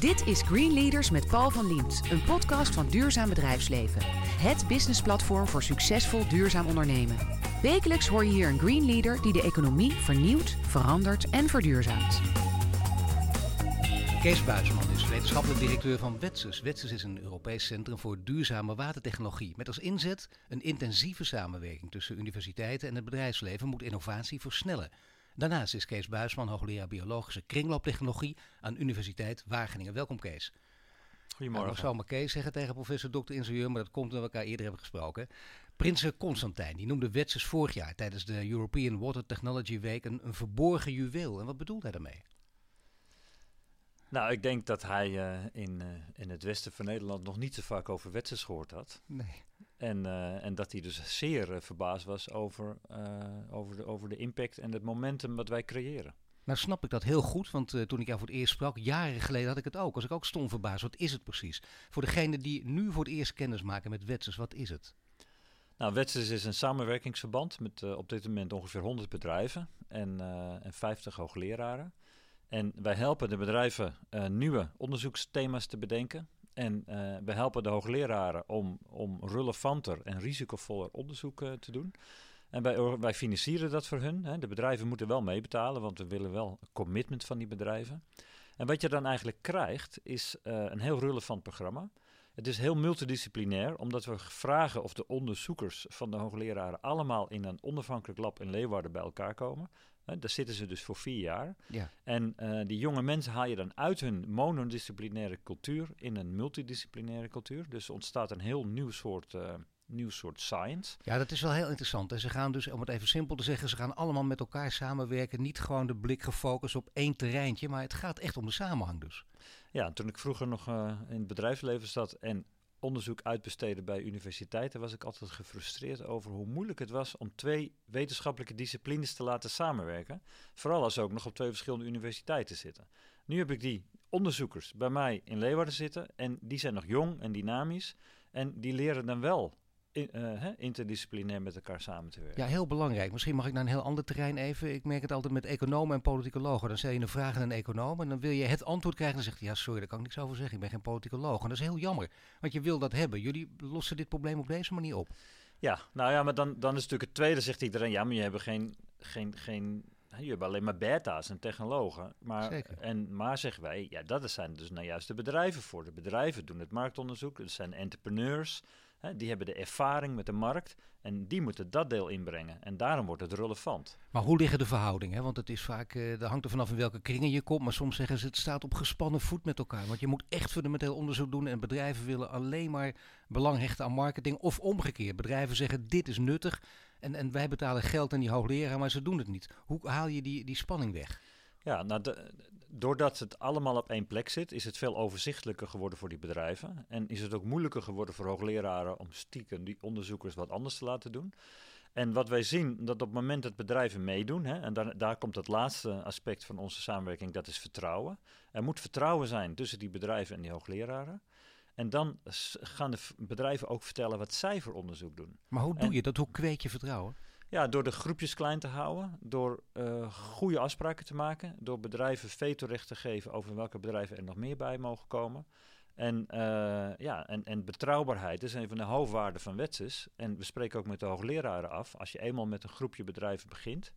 Dit is Green Leaders met Paul van Liemt, een podcast van Duurzaam Bedrijfsleven. Het businessplatform voor succesvol duurzaam ondernemen. Wekelijks hoor je hier een Green Leader die de economie vernieuwt, verandert en verduurzaamt. Kees Buisman is wetenschappelijk directeur van Wetsus. Wetsus is een Europees centrum voor duurzame watertechnologie. Met als inzet een intensieve samenwerking tussen universiteiten en het bedrijfsleven moet innovatie versnellen. Daarnaast is Kees Buisman hoogleraar biologische kringlooptechnologie aan Universiteit Wageningen. Welkom Kees. Goedemorgen. Nou, ik zou maar Kees zeggen tegen professor Dr. Ingenieur, maar dat komt omdat we elkaar eerder hebben gesproken. Prins Constantijn, die noemde Wetsus vorig jaar tijdens de European Water Technology Week een, een verborgen juweel. En wat bedoelt hij daarmee? Nou, ik denk dat hij uh, in, uh, in het westen van Nederland nog niet zo vaak over Wetsus gehoord had. Nee. En, uh, en dat hij dus zeer verbaasd was over, over, de, over de impact en het momentum wat wij creëren. Nou snap ik dat heel goed, want toen ik jou voor het eerst sprak, jaren geleden had ik het ook. Was ik ook stom verbaasd. Wat is het precies? Voor degene die nu voor het eerst kennis maken met Wetsus, wat is het? Nou, Wetsus is een samenwerkingsverband met op dit moment ongeveer 100 bedrijven en, en 50 hoogleraren. En wij helpen de bedrijven nieuwe onderzoeksthema's te bedenken. En uh, we helpen de hoogleraren om, om relevanter en risicovoller onderzoek uh, te doen. En wij, wij financieren dat voor hun. Hè. De bedrijven moeten wel meebetalen, want we willen wel commitment van die bedrijven. En wat je dan eigenlijk krijgt, is een heel relevant programma. Het is heel multidisciplinair, omdat we vragen of de onderzoekers van de hoogleraren allemaal in een onafhankelijk lab in Leeuwarden bij elkaar komen. Daar zitten ze dus voor vier jaar. Ja. En uh, die jonge mensen haal je dan uit hun monodisciplinaire cultuur in een multidisciplinaire cultuur. Dus ontstaat een heel nieuw soort uh, nieuw soort science. Ja, dat is wel heel interessant. En ze gaan dus, om het even simpel te zeggen, ze gaan allemaal met elkaar samenwerken. Niet gewoon de blik gefocust op één terreintje, maar het gaat echt om de samenhang dus. Ja, toen ik vroeger nog uh, in het bedrijfsleven zat en onderzoek uitbesteden bij universiteiten, was ik altijd gefrustreerd over hoe moeilijk het was om twee wetenschappelijke disciplines te laten samenwerken. Vooral als ze ook nog op twee verschillende universiteiten zitten. Nu heb ik die onderzoekers bij mij in Leeuwarden zitten en die zijn nog jong en dynamisch en die leren dan wel in, uh, interdisciplinair met elkaar samen te werken. Ja, heel belangrijk. Misschien mag ik naar een heel ander terrein even. Ik merk het altijd met economen en politicologen. Dan stel je een vraag aan een econoom en dan wil je het antwoord krijgen. En dan zegt hij, ja sorry, daar kan ik niks over zeggen. Ik ben geen politicoloog. En dat is heel jammer, want je wil dat hebben. Jullie lossen dit probleem op deze manier op. Ja, nou ja, maar dan, dan is natuurlijk het tweede, zegt iedereen, ja, maar je hebt geen, geen, geen je hebt alleen maar beta's en technologen. Maar, Zeker. En, maar zeggen wij, ja, dat zijn dus nou juist de bedrijven voor. De bedrijven doen het marktonderzoek, dat zijn entrepreneurs. Hè, die hebben de ervaring met de markt en die moeten dat deel inbrengen. En daarom wordt het relevant. Maar hoe liggen de verhoudingen? Want het is vaak, uh, dat hangt er vanaf in welke kringen je komt. Maar soms zeggen ze, het staat op gespannen voet met elkaar. Want je moet echt fundamenteel onderzoek doen. En bedrijven willen alleen maar belang hechten aan marketing. Of omgekeerd. Bedrijven zeggen, dit is nuttig. En, en wij betalen geld aan die hoogleraar, maar ze doen het niet. Hoe haal je die, die spanning weg? Ja, nou, de, doordat het allemaal op één plek zit, is het veel overzichtelijker geworden voor die bedrijven. En is het ook moeilijker geworden voor hoogleraren om stiekem die onderzoekers wat anders te laten doen. En wat wij zien, dat op het moment dat bedrijven meedoen, hè, en daar, daar komt het laatste aspect van onze samenwerking, dat is vertrouwen. Er moet vertrouwen zijn tussen die bedrijven en die hoogleraren. En dan gaan de bedrijven ook vertellen wat zij voor onderzoek doen. Maar hoe doe en, je dat? Hoe kweek je vertrouwen? Ja, door de groepjes klein te houden, door uh, goede afspraken te maken, door bedrijven vetorecht te geven over welke bedrijven er nog meer bij mogen komen. En, uh, ja, en, en betrouwbaarheid is een van de hoofdwaarden van Wetsus. En we spreken ook met de hoogleraren af, als je eenmaal met een groepje bedrijven begint,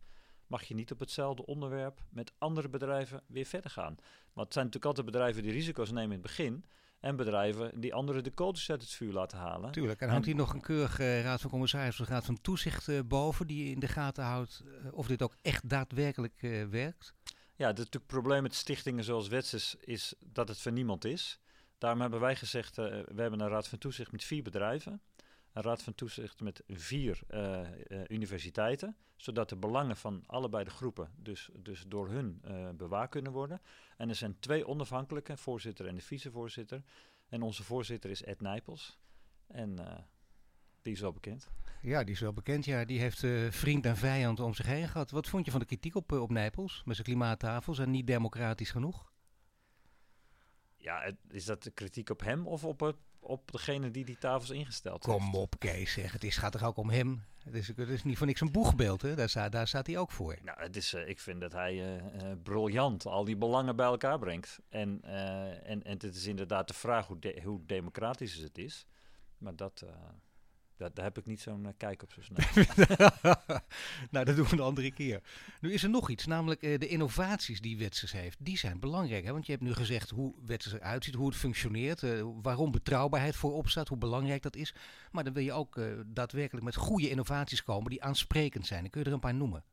mag je niet op hetzelfde onderwerp met andere bedrijven weer verder gaan. Want het zijn natuurlijk altijd bedrijven die risico's nemen in het begin. En bedrijven die anderen de codes uit het vuur laten halen. Tuurlijk. En hangt hier nog een keurige raad van commissarissen of raad van toezicht uh, boven die in de gaten houdt uh, of dit ook echt daadwerkelijk uh, werkt? Ja, het, het probleem met stichtingen zoals Wetses is dat het voor niemand is. Daarom hebben wij gezegd, we hebben een raad van toezicht met vier bedrijven een raad van toezicht met vier uh, uh, universiteiten, zodat de belangen van allebei de groepen dus, dus door hun uh, bewaakt kunnen worden. En er zijn twee onafhankelijke, voorzitter en de vicevoorzitter. En onze voorzitter is Ed Nijpels. En die is wel bekend. Ja, die is wel bekend. Ja, die heeft vriend en vijand om zich heen gehad. Wat vond je van de kritiek op, op Nijpels met zijn klimaattafels en niet democratisch genoeg? Ja, is dat de kritiek op hem of op, het, op degene die die tafels ingesteld Kom heeft? op, Kees. Zeg. Het is, gaat toch ook om hem? Het is, het is niet voor niks een boegbeeld, hè? Daar, staat, daar staat hij ook voor. Nou, het is, eh, ik vind dat hij eh, eh, briljant al die belangen bij elkaar brengt. En, en, en het is inderdaad de vraag hoe, de- hoe democratisch het is. Maar dat, dat, daar heb ik niet zo'n eh, kijk op zo snel. nou, dat doen we een andere keer. Nu is er nog iets, namelijk eh, de innovaties die Wetsers heeft. Die zijn belangrijk, hè? want je hebt nu gezegd hoe Wetsers eruit ziet, hoe het functioneert, eh, waarom betrouwbaarheid voorop staat, hoe belangrijk dat is. Maar dan wil je ook daadwerkelijk met goede innovaties komen die aansprekend zijn. Dan kun je er een paar noemen.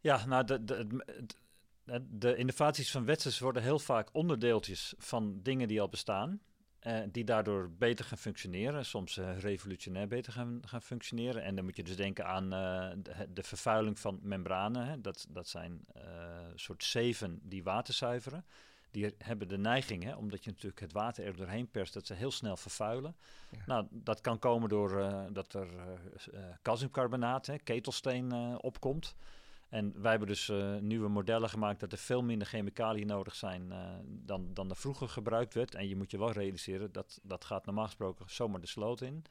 Ja, nou, de, de, het- de innovaties van Wetsers worden heel vaak onderdeeltjes van dingen die al bestaan. Eh, die daardoor beter gaan functioneren, soms eh, revolutionair beter gaan, gaan functioneren. En dan moet je dus denken aan eh, de, de vervuiling van membranen. Hè. Dat, dat zijn soort zeven die water zuiveren. Die hebben de neiging, hè, omdat je natuurlijk het water er doorheen perst, dat ze heel snel vervuilen. Ja. Nou, dat kan komen door dat er calciumcarbonaat, hè, ketelsteen, opkomt. En wij hebben dus eh, nieuwe modellen gemaakt dat er veel minder chemicaliën nodig zijn eh, dan, dan er vroeger gebruikt werd. En je moet je wel realiseren dat dat gaat normaal gesproken zomaar de sloot in.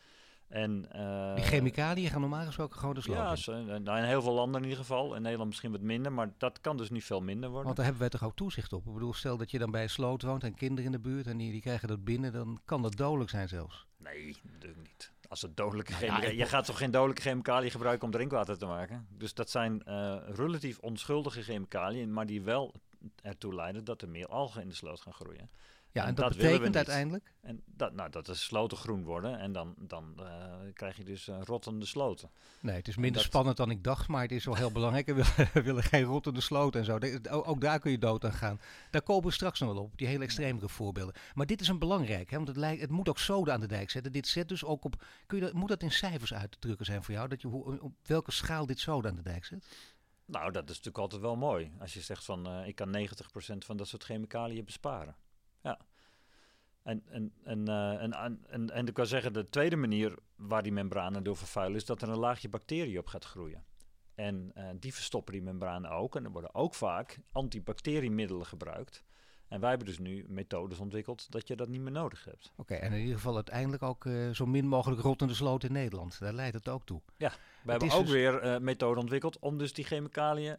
En, eh, Die chemicaliën gaan normaal gesproken gewoon de sloot Ja, in. zo, eh, nou, in heel veel landen in ieder geval. In Nederland misschien wat minder, maar dat kan dus niet veel minder worden. Want daar hebben wij toch ook toezicht op. Ik bedoel, stel dat je dan bij een sloot woont en kinderen in de buurt en die, die krijgen dat binnen, dan kan dat dodelijk zijn zelfs. Nee, natuurlijk niet. Als het dodelijke ja, Je gaat toch geen dodelijke chemicaliën gebruiken om drinkwater te maken? Dus dat zijn eh, relatief onschuldige chemicaliën, maar die wel ertoe leiden dat er meer algen in de sloot gaan groeien. Ja, en, En dat, betekent uiteindelijk. En dat, nou, dat de sloten groen worden en dan, dan eh, krijg je dus eh, rottende sloten. Nee, het is minder dat- spannend dan ik dacht, maar het is wel heel belangrijk. We willen, geen rottende sloot en zo. De- Ook, daar kun je dood aan gaan. Daar komen we straks nog wel op, die hele extremere voorbeelden. Maar dit is een belangrijk, hè, want het, lijkt, het moet ook zoden aan de dijk zetten. Dit zet dus ook op. Kun je dat, moet dat in cijfers uit te drukken zijn voor jou? Dat je, hoe, op welke schaal dit zoden aan de dijk zet? Nou, dat is natuurlijk altijd wel mooi. Als je zegt van eh, ik kan 90% van dat soort chemicaliën besparen. Ja. En, en, en, eh, en, en, en, en ik kan zeggen, de tweede manier waar die membranen door vervuilen, is dat er een laagje bacteriën op gaat groeien. En eh, die verstoppen die membranen ook. En er worden ook vaak antibacteriemiddelen gebruikt. En wij hebben dus nu methodes ontwikkeld dat je dat niet meer nodig hebt. Oké, en in ieder geval uiteindelijk ook eh, zo min mogelijk rottende sloot in Nederland. Daar leidt het ook toe. We hebben ook dus- weer methoden ontwikkeld om dus die chemicaliën,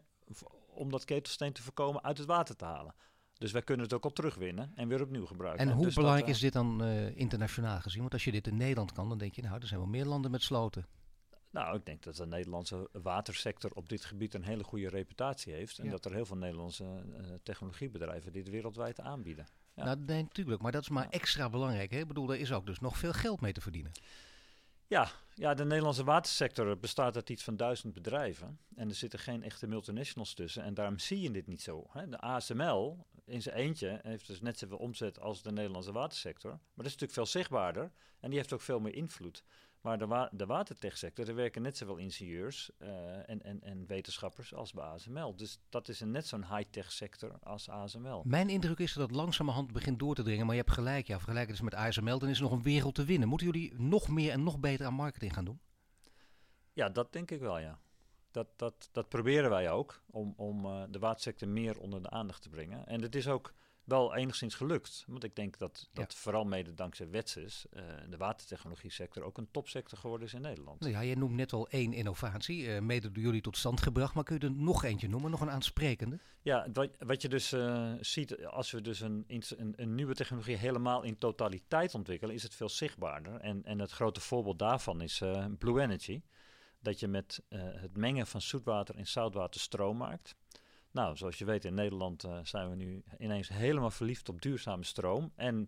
om dat ketelsteen te voorkomen, uit het water te halen. Dus wij kunnen het ook al terugwinnen en weer opnieuw gebruiken. En hoe dus belangrijk eh, is dit dan eh, internationaal gezien? Want als je dit in Nederland kan, dan denk je, nou, er zijn wel meer landen met sloten. Nou, ik denk dat de Nederlandse watersector op dit gebied een hele goede reputatie heeft. En Ja. dat er heel veel Nederlandse eh, technologiebedrijven dit wereldwijd aanbieden. Ja. Nou, nee, natuurlijk, maar dat is maar Ja. extra belangrijk. Hè? Ik bedoel, er is ook dus nog veel geld mee te verdienen. Ja, ja, de Nederlandse watersector bestaat uit iets van duizend bedrijven. En er zitten geen echte multinationals tussen. En daarom zie je dit niet zo. Hè. De ASML in zijn eentje heeft dus net zoveel omzet als de Nederlandse watersector. Maar dat is natuurlijk veel zichtbaarder. En die heeft ook veel meer invloed. Maar de, wa de watertechsector, er werken net zoveel ingenieurs eh, en, en, en wetenschappers als bij ASML. Dus dat is een net zo'n high-tech sector als ASML. Mijn indruk is dat het langzamerhand begint door te dringen. Maar je hebt gelijk, ja, vergelijk het eens met ASML, dan is er nog een wereld te winnen. Moeten jullie nog meer en nog beter aan marketing gaan doen? Ja, dat denk ik wel, ja. Dat, dat, dat proberen wij ook, om, om eh, de watersector meer onder de aandacht te brengen. En het is ook wel enigszins gelukt. Want ik denk dat, dat vooral mede dankzij Wetses eh de watertechnologie sector ook een topsector geworden is in Nederland. Nou ja, je noemt net al één innovatie, eh, mede door jullie tot stand gebracht. Maar kun je er nog eentje noemen, nog een aansprekende? Ja, wat, wat je dus eh, ziet, als we dus een, een, een nieuwe technologie helemaal in totaliteit ontwikkelen, is het veel zichtbaarder. En, en het grote voorbeeld daarvan is Blue Energy. Dat je met het mengen van zoetwater en zoutwater stroom maakt. Nou, zoals je weet, in Nederland eh, zijn we nu ineens helemaal verliefd op duurzame stroom. En,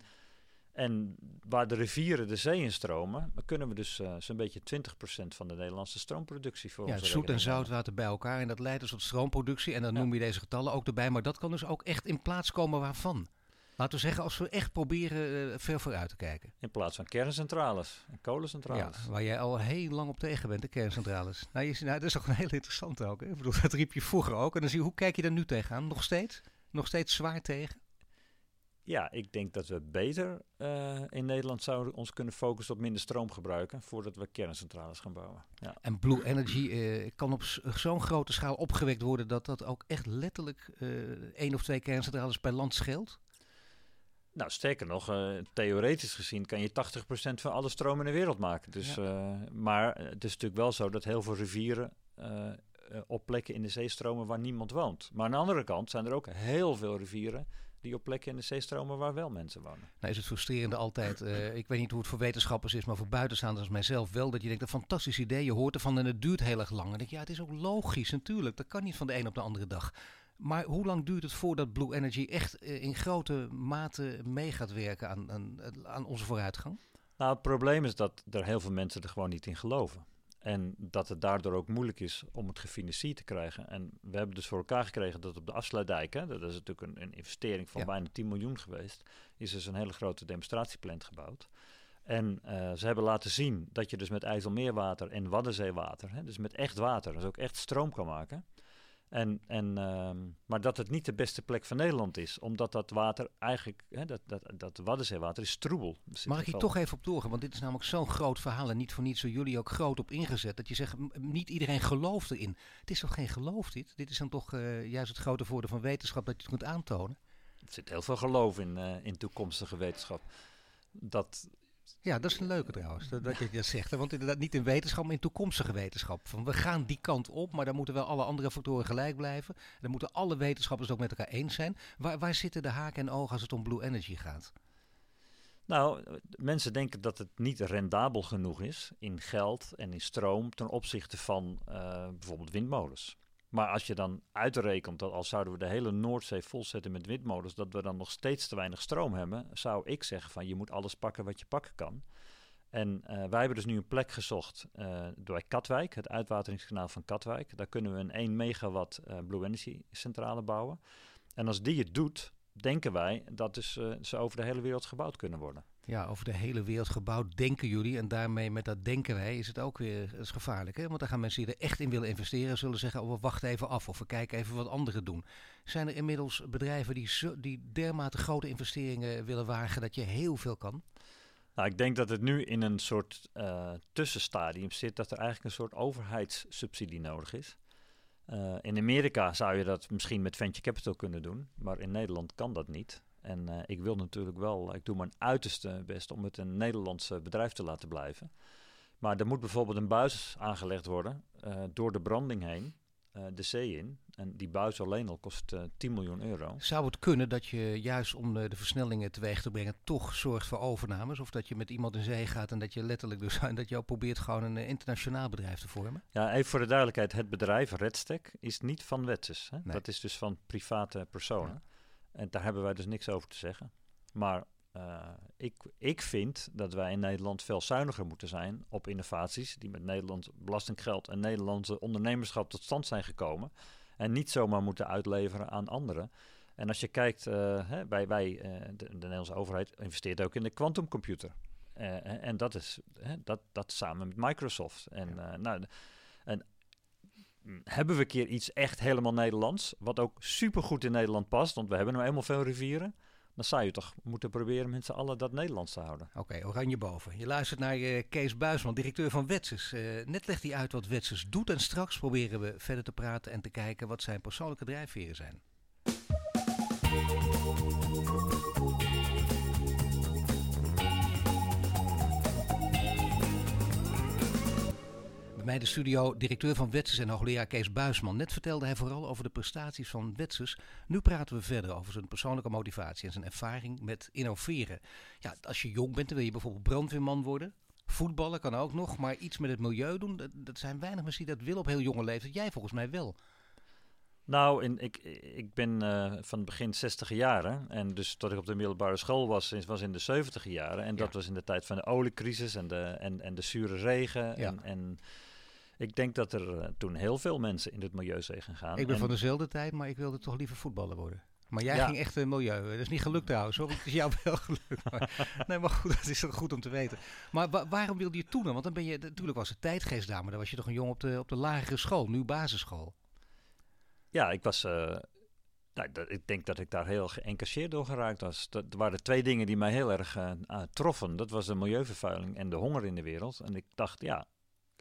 en waar de rivieren de zee in stromen, dan kunnen we dus eh, zo'n beetje 20% van de Nederlandse stroomproductie voor Ja, zoet en zoutwater bij elkaar. En dat leidt dus tot stroomproductie. En dan Ja. noem je deze getallen ook erbij. Maar dat kan dus ook echt in plaats komen waarvan? Laten we zeggen, als we echt proberen eh, ver vooruit te kijken. In plaats van kerncentrales en Ja, kolencentrales. waar jij al heel lang op tegen bent, de kerncentrales. Nou, je, nou, dat is ook een heel interessant ook. Hè? Ik bedoel, dat riep je vroeger ook. En dan zie je, hoe kijk je daar nu tegenaan? Nog steeds? Nog steeds zwaar tegen? Ja, ik denk dat we beter eh, in Nederland zouden ons kunnen focussen op minder stroom gebruiken voordat we kerncentrales gaan bouwen. Ja. En Blue Energy eh, kan op zo'n grote schaal opgewekt worden dat dat ook echt letterlijk eh één of twee kerncentrales per land scheelt. Nou, sterker nog, uh, theoretisch gezien kan je 80% van alle stroom in de wereld maken. Dus, ja. maar het is natuurlijk wel zo dat heel veel rivieren op plekken in de zee stromen waar niemand woont. Maar aan de andere kant zijn er ook heel veel rivieren die op plekken in de zee stromen waar wel mensen wonen. Nou is het frustrerende altijd, uh, ik weet niet hoe het voor wetenschappers is, maar voor buitenstaanders als mijzelf wel, dat je denkt, een fantastisch idee, je hoort ervan en het duurt heel erg lang. En denk je, ja, het is ook logisch natuurlijk, dat kan niet van de een op de andere dag. Maar hoe lang duurt het voordat Blue Energy echt uh, in grote mate mee gaat werken aan, aan, aan onze vooruitgang? Nou, het probleem is dat er heel veel mensen er gewoon niet in geloven. En dat het daardoor ook moeilijk is om het gefinancierd te krijgen. En we hebben dus voor elkaar gekregen dat op de Afsluitdijk, hè, dat is natuurlijk een, een investering van bijna 10 miljoen geweest, is dus een hele grote demonstratieplant gebouwd. En uh, ze hebben laten zien dat je dus met IJsselmeerwater en Waddenzeewater, hè, dus met echt water, dus ook echt stroom kan maken. En, en, uh, maar dat het niet de beste plek van Nederland is, omdat dat water eigenlijk, hè, dat, dat, dat Waddenzeewater is troebel. Mag ik hier toch even op doorgaan, want dit is namelijk zo'n groot verhaal en niet voor niets zo jullie ook groot op ingezet, dat je zegt, niet iedereen gelooft erin. Het is toch geen geloof dit? Dit is dan toch uh, juist het grote voordeel van wetenschap dat je het kunt aantonen? Er zit heel veel geloof in, uh, in toekomstige wetenschap. Dat ja, dat is een leuke trouwens, dat, je dat zegt. Want inderdaad niet in wetenschap, maar in toekomstige wetenschap. Van we gaan die kant op, maar dan moeten wel alle andere factoren gelijk blijven. Dan moeten alle wetenschappers ook met elkaar eens zijn. Waar, waar zitten de haken en ogen als het om blue energy gaat? Nou, mensen denken dat het niet rendabel genoeg is in geld en in stroom ten opzichte van uh, bijvoorbeeld windmolens. Maar als je dan uitrekent dat als zouden we de hele Noordzee volzetten met windmolens, dat we dan nog steeds te weinig stroom hebben, zou ik zeggen van je moet alles pakken wat je pakken kan. En uh, wij hebben dus nu een plek gezocht door Katwijk, het uitwateringskanaal van Katwijk. Daar kunnen we een 1 megawatt uh, Blue Energy centrale bouwen. En als die het doet, denken wij dat dus, ze over de hele wereld gebouwd kunnen worden. Ja, over de hele wereld gebouwd denken jullie. En daarmee met dat denken wij is het ook weer is gevaarlijk. Hè? Want dan gaan mensen die er echt in willen investeren, zullen zeggen: oh, we wachten even af of we kijken even wat anderen doen. Zijn er inmiddels bedrijven die, zo, die dermate grote investeringen willen wagen dat je heel veel kan? Nou, ik denk dat het nu in een soort uh, tussenstadium zit dat er eigenlijk een soort overheidssubsidie nodig is. Uh, in Amerika zou je dat misschien met venture capital kunnen doen, maar in Nederland kan dat niet. En uh, ik wil natuurlijk wel, ik doe mijn uiterste best om het een Nederlands bedrijf te laten blijven. Maar er moet bijvoorbeeld een buis aangelegd worden uh, door de branding heen, uh, de zee in. En die buis alleen al kost 10 miljoen euro. Zou het kunnen dat je juist om de, de versnellingen teweeg te brengen toch zorgt voor overnames? Of dat je met iemand in zee gaat en dat je letterlijk dus dat je probeert gewoon een internationaal bedrijf te vormen? Ja, even voor de duidelijkheid. Het bedrijf Redstack is niet van Wetses. Nee. Dat is dus van private personen. Ja. En daar hebben wij dus niks over te zeggen. Maar uh, ik, ik vind dat wij in Nederland veel zuiniger moeten zijn op innovaties die met Nederlands belastinggeld en Nederlandse ondernemerschap tot stand zijn gekomen. En niet zomaar moeten uitleveren aan anderen. En als je kijkt, uh, hè, wij, wij uh, de, de, Nederlandse overheid investeert ook in de quantumcomputer. en dat is hè, dat, dat samen met Microsoft. En, ja. nou, en hebben we een keer iets echt helemaal Nederlands, wat ook supergoed in Nederland past, want we hebben nou eenmaal veel rivieren, dan zou je toch moeten proberen met z'n allen dat Nederlands te houden. Oké, oranje boven. Je luistert naar uh, Kees Buisman, directeur van Wetses. Uh, net legt hij uit wat Wetses doet en straks proberen we verder te praten en te kijken wat zijn persoonlijke drijfveren zijn. Bij mij de studio directeur van Wetses en hoogleraar Kees Buisman. Net vertelde hij vooral over de prestaties van Wetses. Nu praten we verder over zijn persoonlijke motivatie en zijn ervaring met innoveren. Ja, als je jong bent, dan wil je bijvoorbeeld brandweerman worden. Voetballen kan ook nog, maar iets met het milieu doen, dat, dat zijn weinig mensen die dat willen op heel jonge leeftijd. Jij volgens mij wel. Nou, in, ik, ik ben uh, van het begin 60 jaren. En dus tot ik op de middelbare school was, was in de 70 jaren. En dat was in de tijd van de oliecrisis en de, en, en de zure regen. Ja. En, en ik denk dat er uh, toen heel veel mensen in het milieu zijn gegaan. Ik ben en van dezelfde tijd, maar ik wilde toch liever voetballer worden. Maar jij ja. ging echt een milieu. Dat is niet gelukt trouwens. Sorry, het is jou wel gelukt. Maar, nee, maar goed, dat is goed om te weten. Maar wa waarom wilde je toen? Want dan ben je, natuurlijk was het tijdgeest daar, maar dan was je toch een jong op de, op de lagere school, nu basisschool. Ja, ik was... Uh, nou, ik denk dat ik daar heel geëncasseerd door geraakt was. Dat, waren twee dingen die mij heel erg uh, troffen. Dat was de milieuvervuiling en de honger in de wereld. En ik dacht, ja,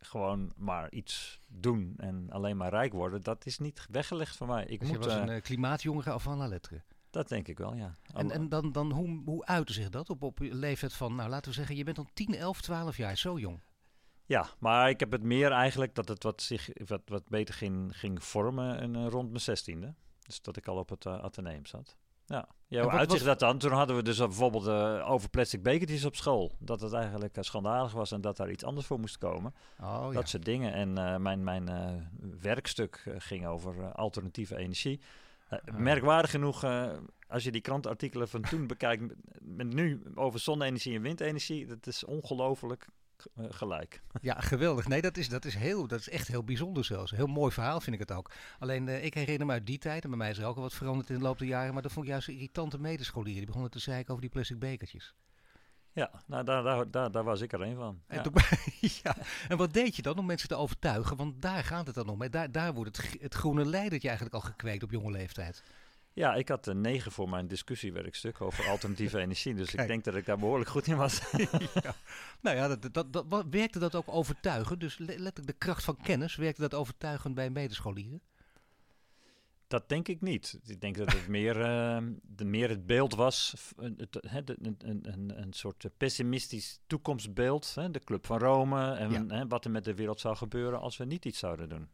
gewoon maar iets doen en alleen maar rijk worden, dat is niet weggelegd voor mij. Ik dus moet, je was een uh, klimaatjongere af van la lettre. Dat denk ik wel, ja. En, Al- en dan, dan hoe, hoe uitte zich dat op, op je leeftijd van, nou laten we zeggen, je bent dan 10, 11, 12 jaar, zo jong. Ja, maar ik heb het meer eigenlijk dat het wat, zich, wat, wat beter ging, ging vormen en, eh, rond mijn zestiende. Dus dat ik al op het eh, ateneum zat. Ja, hoe uitzicht dat dan? Toen hadden we dus bijvoorbeeld eh, over plastic bekertjes op school. Dat het eigenlijk eh, schandalig was en dat daar iets anders voor moest komen. Oh ja. Dat soort dingen. En eh, mijn, mijn werkstuk ging over alternatieve energie. Ah. Merkwaardig genoeg, als je die krantartikelen van toen bekijkt, met, nu over zonne-energie en windenergie, dat is ongelooflijk gelijk. Ja, geweldig. Nee, dat is, dat, is heel, dat is echt heel bijzonder zelfs. Heel mooi verhaal vind ik het ook. Alleen, eh, ik herinner me uit die tijd, en bij mij is er ook al wat veranderd in de loop der jaren, maar dat vond ik juist irritante medescholieren. Die begonnen te zeiken over die plastic bekertjes. Ja, nou, daar, daar, daar, daar was ik er een van. En, Ja. toen- ja. en wat deed je dan om mensen te overtuigen? Want daar gaat het dan om. Hè? Daar, daar wordt het, het groene leidertje eigenlijk al gekweekt op jonge leeftijd. Ja, ik had een negen voor mijn discussiewerkstuk over alternatieve energie. Dus Kijk. ik denk dat ik daar behoorlijk goed in was. Nou ja, dat, dat, dat, wat- werkte dat ook overtuigend? Dus le- letterlijk de kracht van kennis, werkte dat overtuigend bij medescholieren? Dat denk ik niet. Ik denk dat het meer, eh, de, meer het beeld was, het, een, een, een, een soort pessimistisch toekomstbeeld. Hè, de Club van Rome en Ja. hè, wat er met de wereld zou gebeuren als we niet iets zouden doen.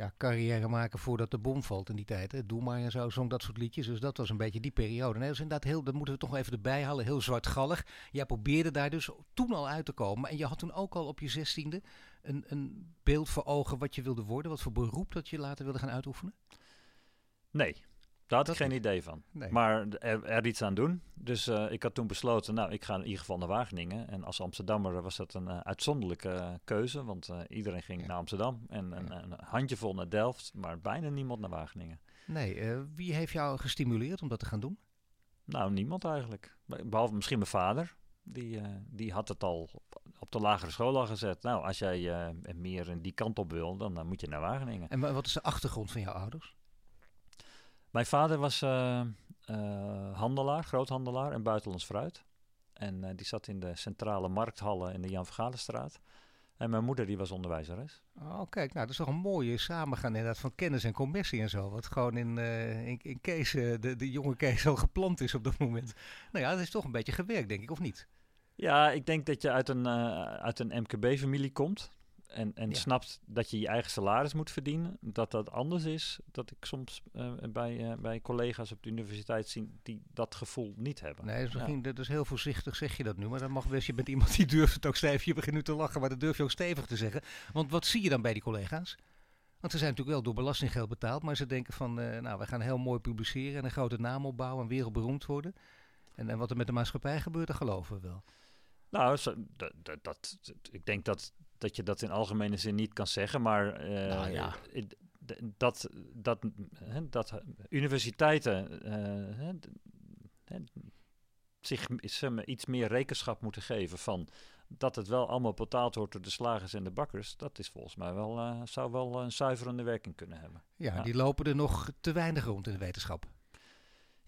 Ja, carrière maken voordat de bom valt in die tijd. Hè? Doe maar en zo, zong dat soort liedjes. Dus dat was een beetje die periode. Nee, dat is inderdaad heel, dat moeten we toch even erbij halen, heel zwartgallig. Jij probeerde daar dus toen al uit te komen. En je had toen ook al op je zestiende een, een beeld voor ogen wat je wilde worden. Wat voor beroep dat je later wilde gaan uitoefenen? Nee, daar had Dat ik geen idee van. Nee. Maar er, er iets aan doen. Dus eh, ik had toen besloten, nou, ik ga in ieder geval naar Wageningen. En als Amsterdammer was dat een eh, uitzonderlijke keuze. Want eh, iedereen ging Ja. naar Amsterdam. En een, een handjevol naar Delft. Maar bijna niemand naar Wageningen. Nee, wie heeft jou gestimuleerd om dat te gaan doen? Nou, niemand eigenlijk. Be- Behalve misschien mijn vader. Die, die had het al op- op de lagere school al gezet. Nou, als jij meer in die kant op wil, dan, dan moet je naar Wageningen. En wa- wat is de achtergrond van jouw ouders? Mijn vader was eh, eh, handelaar, groothandelaar en buitenlands fruit. En eh, die zat in de centrale markthallen in de Jan Vergalenstraat. En mijn moeder die was onderwijzeres. Oh, kijk, nou, dat is toch een mooie samengaan inderdaad van kennis en commercie en zo. Wat gewoon in, in, in Kees, de, de jonge Kees al geplant is op dat moment. Nou ja, dat is toch een beetje gewerkt, denk ik, of niet? Ja, ik denk dat je uit een, uit een MKB-familie komt. En, en Ja. snapt dat je je eigen salaris moet verdienen. Dat dat anders is. Dat ik soms eh, bij, eh, bij collega's op de universiteit zie die dat gevoel niet hebben. Nee, dus Ja. dat is heel voorzichtig zeg je dat nu. Maar dan mag best, je bent iemand die durft het ook stevig. Je begint nu te lachen, maar dat durf je ook stevig te zeggen. Want wat zie je dan bij die collega's? Want ze zijn natuurlijk wel door belastinggeld betaald. Maar ze denken van, eh, nou, we gaan heel mooi publiceren en een grote naam opbouwen en wereldberoemd worden. En, en wat er met de maatschappij gebeurt, dat geloven we wel. Nou, dat, dat, ik denk dat, dat je dat in algemene zin niet kan zeggen, maar Nou ja. eh, dat, dat, hè, dat universiteiten eh, hè, zich m- zeg maar, iets meer rekenschap moeten geven van dat het wel allemaal betaald wordt door de slagers en de bakkers, dat is volgens mij wel, eh, zou wel een zuiverende werking kunnen hebben. Ja, Ja. die lopen er nog te weinig rond in de wetenschap.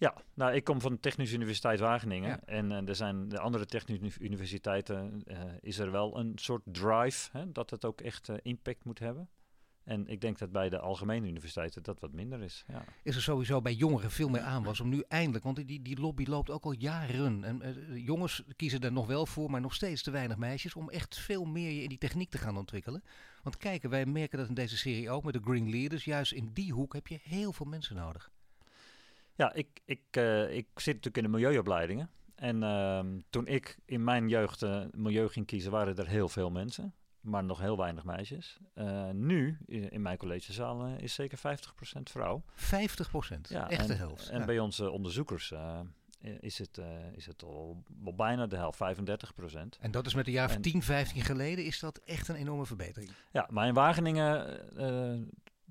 Ja, nou, ik kom van de Technische Universiteit Wageningen. Ja. En eh, er zijn de andere technische uni- universiteiten, eh, is er wel een soort drive hè, dat het ook echt eh, impact moet hebben. En ik denk dat bij de algemene universiteiten dat wat minder is. Ja. Is er sowieso bij jongeren veel meer aanwas om nu eindelijk, want die, die lobby loopt ook al jaren. En jongens kiezen er nog wel voor, maar nog steeds te weinig meisjes, om echt veel meer je in die techniek te gaan ontwikkelen. Want kijken, wij merken dat in deze serie ook met de Green Leaders, juist in die hoek heb je heel veel mensen nodig. Ja, ik, ik, eh, ik zit natuurlijk in de milieuopleidingen. En ehm, toen ik in mijn jeugd eh, milieu ging kiezen, waren er heel veel mensen. Maar nog heel weinig meisjes. Eh, nu, in, mijn collegezaal, is zeker 50% vrouw. 50 procent, Ja, echt de helft. En Ja. bij onze onderzoekers is, het, is het al, al bijna de helft, 35 procent. En dat is met een jaar of en- 10, 15 geleden is dat echt een enorme verbetering. Ja, maar in Wageningen,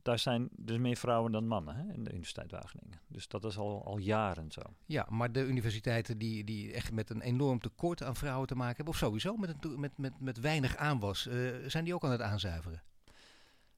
daar zijn dus meer vrouwen dan mannen hè, in de Universiteit Wageningen. Dus dat is al, al jaren zo. Ja, maar de universiteiten die, die echt met een enorm tekort aan vrouwen te maken hebben, of sowieso met, een, met, met, met weinig aanwas, eh, zijn die ook aan het aanzuiveren.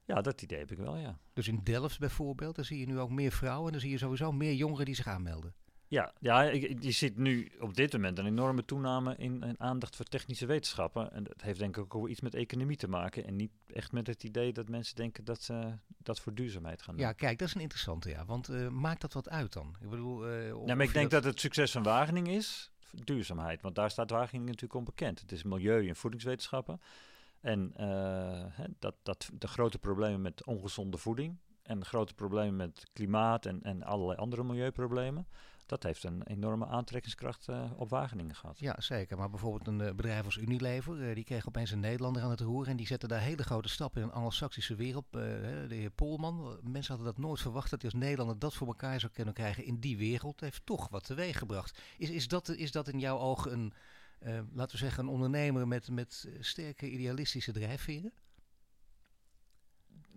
Ja, dat idee heb ik wel, ja. Dus in Delft bijvoorbeeld, daar zie je nu ook meer vrouwen en dan zie je sowieso meer jongeren die zich aanmelden. Ja, ja je ziet nu op dit moment een enorme toename in, in, aandacht voor technische wetenschappen. En dat heeft denk ik ook iets met economie te maken. En niet echt met het idee dat mensen denken dat ze dat voor duurzaamheid gaan doen. Ja, kijk, dat is een interessante, ja. Want uh, maakt dat wat uit dan? Ik bedoel... Uh, ja, maar ik denk dat... het succes van Wageningen is duurzaamheid. Want daar staat Wageningen natuurlijk onbekend. Het is milieu- en voedingswetenschappen. En uh, dat, dat de grote problemen met ongezonde voeding en grote problemen met klimaat en, en allerlei andere milieuproblemen dat heeft een enorme aantrekkingskracht uh, op Wageningen gehad. Ja, zeker. Maar bijvoorbeeld een uh, bedrijf als Unilever, uh, die kreeg opeens een Nederlander aan het roer en die zette daar hele grote stappen in een anglo-saxische wereld. de heer Polman, mensen hadden dat nooit verwacht dat hij als Nederlander dat voor elkaar zou kunnen krijgen in die wereld. heeft toch wat teweeg gebracht. Is, is, dat, is dat in jouw ogen een, laten we zeggen, een ondernemer met, met sterke idealistische drijfveren?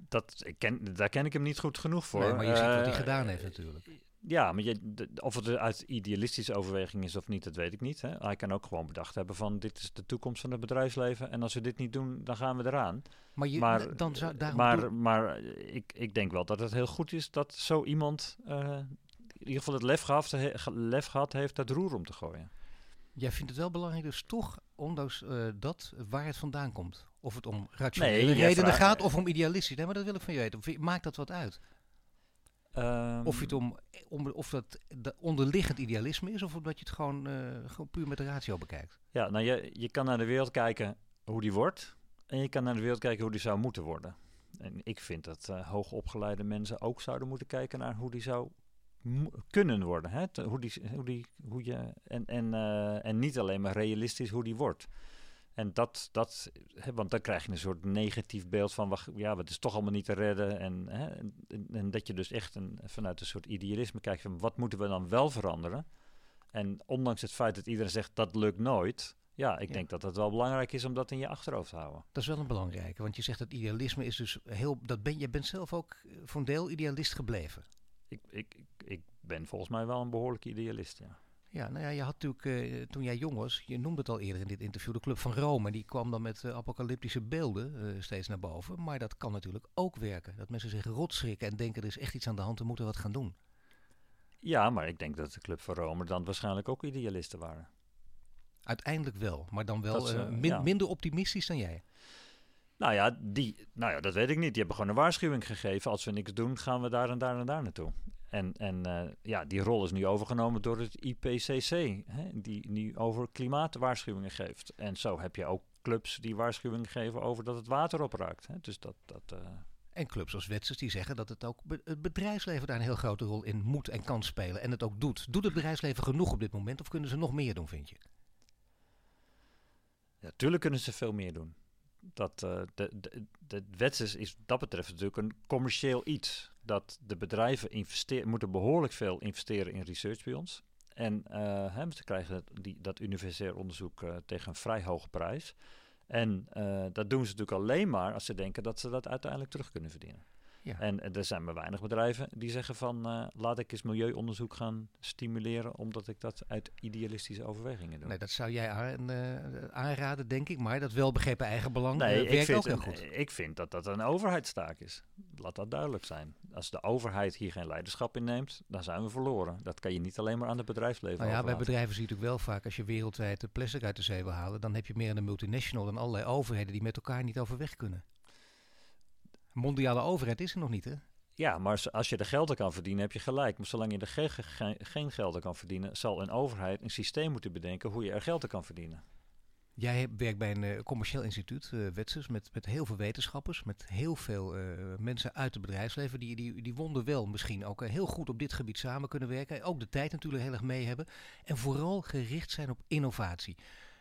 Dat, ik ken, daar ken ik hem niet goed genoeg voor. Nee, maar je ziet wat hij gedaan heeft natuurlijk. Ja, maar je, of het uit idealistische overweging is of niet, dat weet ik niet. Hè. Hij kan ook gewoon bedacht hebben van dit is de toekomst van het bedrijfsleven. En als we dit niet doen, dan gaan we eraan. Maar, je, maar, dan zou, maar, maar ik, ik denk wel dat het heel goed is dat zo iemand uh, in ieder geval het lef gehad, lef gehad heeft dat roer om te gooien. Jij vindt het wel belangrijk dus toch, ondanks uh, dat, waar het vandaan komt. Of het om rationele nee, redenen gaat of om idealistisch. Nee, maar dat wil ik van je weten. Maakt dat wat uit? Of, je het ehm, om, of dat de onderliggend idealisme is, of omdat je het gewoon, uh, gewoon puur met de ratio bekijkt. Ja, nou je, je kan naar de wereld kijken hoe die wordt. En je kan naar de wereld kijken hoe die zou moeten worden. En ik vind dat uh, hoogopgeleide mensen ook zouden moeten kijken naar hoe die zou kunnen worden. Hè? Hoe die, hoe die, hoe je, en, en, uh, en niet alleen maar realistisch hoe die wordt. En dat, dat hè, want dan krijg je een soort negatief beeld van, wacht, ja, het is toch allemaal niet te redden. En, hè, en, en, dat je dus echt een, vanuit een soort idealisme kijkt van, wat moeten we dan wel veranderen? En ondanks het feit dat iedereen zegt, dat lukt nooit, ja, ik denk dat het wel belangrijk is om dat in je achterhoofd te houden. Dat is wel een belangrijke, want je zegt dat idealisme is dus heel, dat ben, je bent zelf ook voor een deel idealist gebleven. Ik, ik, ik, ik ben volgens mij wel een behoorlijke idealist, ja. Ja, nou ja, je had natuurlijk uh, toen jij jong was, je noemde het al eerder in dit interview, de Club van Rome. Die kwam dan met uh, apocalyptische beelden uh, steeds naar boven. Maar dat kan natuurlijk ook werken. Dat mensen zich rotschrikken en denken er is echt iets aan de hand, we moeten wat gaan doen. Ja, maar ik denk dat de Club van Rome dan waarschijnlijk ook idealisten waren. Uiteindelijk wel, maar dan wel ze, min, minder optimistisch dan jij. Nou ja, die, nou ja, dat weet ik niet. Die hebben gewoon een waarschuwing gegeven. Als we niks doen, gaan we daar en daar en daar naartoe. En, en uh, ja, die rol is nu overgenomen door het IPCC, hè, die nu over klimaatwaarschuwingen geeft. En zo heb je ook clubs die waarschuwingen geven over dat het water opraakt. Hè. Dus dat, dat, uh... En clubs als Wetsers die zeggen dat het ook be het bedrijfsleven daar een heel grote rol in moet en kan spelen. En het ook doet. Doet het bedrijfsleven genoeg op dit moment of kunnen ze nog meer doen, vind je? Ja, tuurlijk kunnen ze veel meer doen dat uh, de, de, de is dat betreft natuurlijk een commercieel iets. Dat de bedrijven investeren, moeten behoorlijk veel investeren in research bij ons. En uh, ze krijgen die, dat universair onderzoek uh, tegen een vrij hoge prijs. En dat doen ze natuurlijk alleen maar als ze denken dat ze dat uiteindelijk terug kunnen verdienen. Ja. En er zijn maar weinig bedrijven die zeggen van uh, laat ik eens milieuonderzoek gaan stimuleren, omdat ik dat uit idealistische overwegingen doe. Nee, dat zou jij aan, uh, aanraden, denk ik, maar dat welbegrepen eigenbelang nee, uh, werkt ik vind, ook heel goed. Ik vind dat dat een overheidstaak is. Laat dat duidelijk zijn. Als de overheid hier geen leiderschap in neemt, dan zijn we verloren. Dat kan je niet alleen maar aan het bedrijfsleven Nou ja, bij bedrijven zie je natuurlijk wel vaak, als je wereldwijd de plastic uit de zee wil halen, dan heb je meer een multinational dan allerlei overheden die met elkaar niet overweg kunnen mondiale overheid is er nog niet, hè? Ja, maar als je er geld kan verdienen, heb je gelijk. Maar zolang je er ge ge geen geld kan verdienen, zal een overheid een systeem moeten bedenken hoe je er geld kan verdienen. Jij werkt bij een uh, commercieel instituut, uh, Wetsers, met, met heel veel wetenschappers, met heel veel uh, mensen uit het bedrijfsleven. Die, die, die wonden wel misschien ook heel goed op dit gebied samen kunnen werken. Ook de tijd natuurlijk heel erg mee hebben. En vooral gericht zijn op innovatie.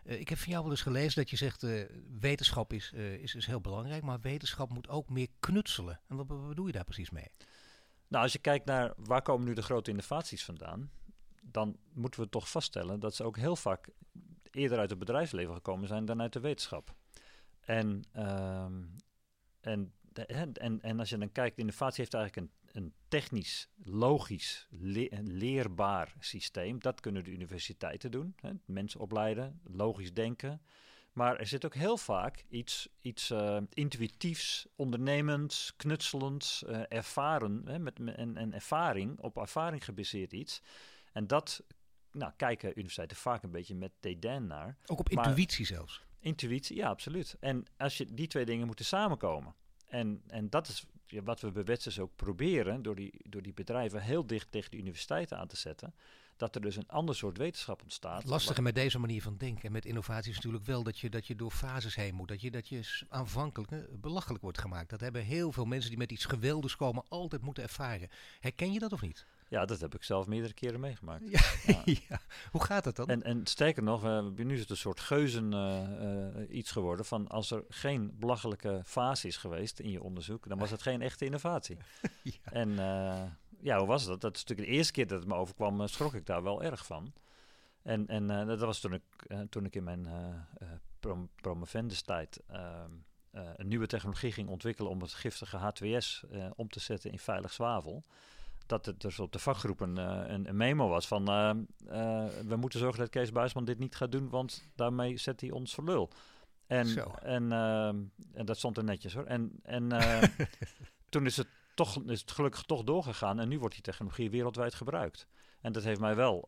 Uh, ik heb van jou wel eens gelezen dat je zegt, uh, wetenschap is, uh, is, is heel belangrijk, maar wetenschap moet ook meer knutselen. En wat, bedoel je daar precies mee? Nou, als je kijkt naar waar komen nu de grote innovaties vandaan, dan moeten we toch vaststellen dat ze ook heel vaak eerder uit het bedrijfsleven gekomen zijn dan uit de wetenschap. En, uh, en, en, en als je dan kijkt, innovatie heeft eigenlijk een een technisch, logisch, leerbaar systeem. Dat kunnen de universiteiten doen. Hè? Mensen opleiden, logisch denken. Maar er zit ook heel vaak iets, iets uh, intuïtiefs, ondernemends, knutselends, uh, ervaren, hè, met, en, en ervaring, op ervaring gebaseerd iets. En dat nou, kijken universiteiten vaak een beetje met dédain naar. Ook op Maar- intuïtie zelfs. Intuïtie, ja, absoluut. En als je die twee dingen moeten samenkomen. En, en dat is wat we bij Wetsers ook proberen, door die, door die bedrijven heel dicht tegen de universiteiten aan te zetten. Dat er dus een ander soort wetenschap ontstaat. Het lastige met deze manier van denken en met innovatie is natuurlijk wel dat je, dat je door fases heen moet. Dat je, dat je aanvankelijk eh, belachelijk wordt gemaakt. Dat hebben heel veel mensen die met iets geweldigs komen altijd moeten ervaren. Herken je dat of niet? Ja, dat heb ik zelf meerdere keren meegemaakt. Ja. Ja. ja. Hoe gaat dat dan? En, en sterker nog, nu is het een soort geuzen eh, eh, iets geworden van als er geen belachelijke fase is geweest in je onderzoek, dan was het geen echte innovatie. Ja. En eh, ja, hoe was dat? Dat is natuurlijk de eerste keer dat het me overkwam, schrok ik daar wel erg van. En, en dat was toen ik, toen ik in mijn prom promovendus-tijd ehm, eh, een nieuwe technologie ging ontwikkelen om het giftige H2S eh, om te zetten in veilig zwavel. Dat het dus op de vakgroepen eh, een, een memo was van eh, eh, we moeten zorgen dat Kees Buisman dit niet gaat doen, want daarmee zet hij ons voor lul. En, Zo. en, en dat stond er netjes hoor. En, en toen is het, toch, is het gelukkig toch doorgegaan en nu wordt die technologie wereldwijd gebruikt. En dat heeft mij wel,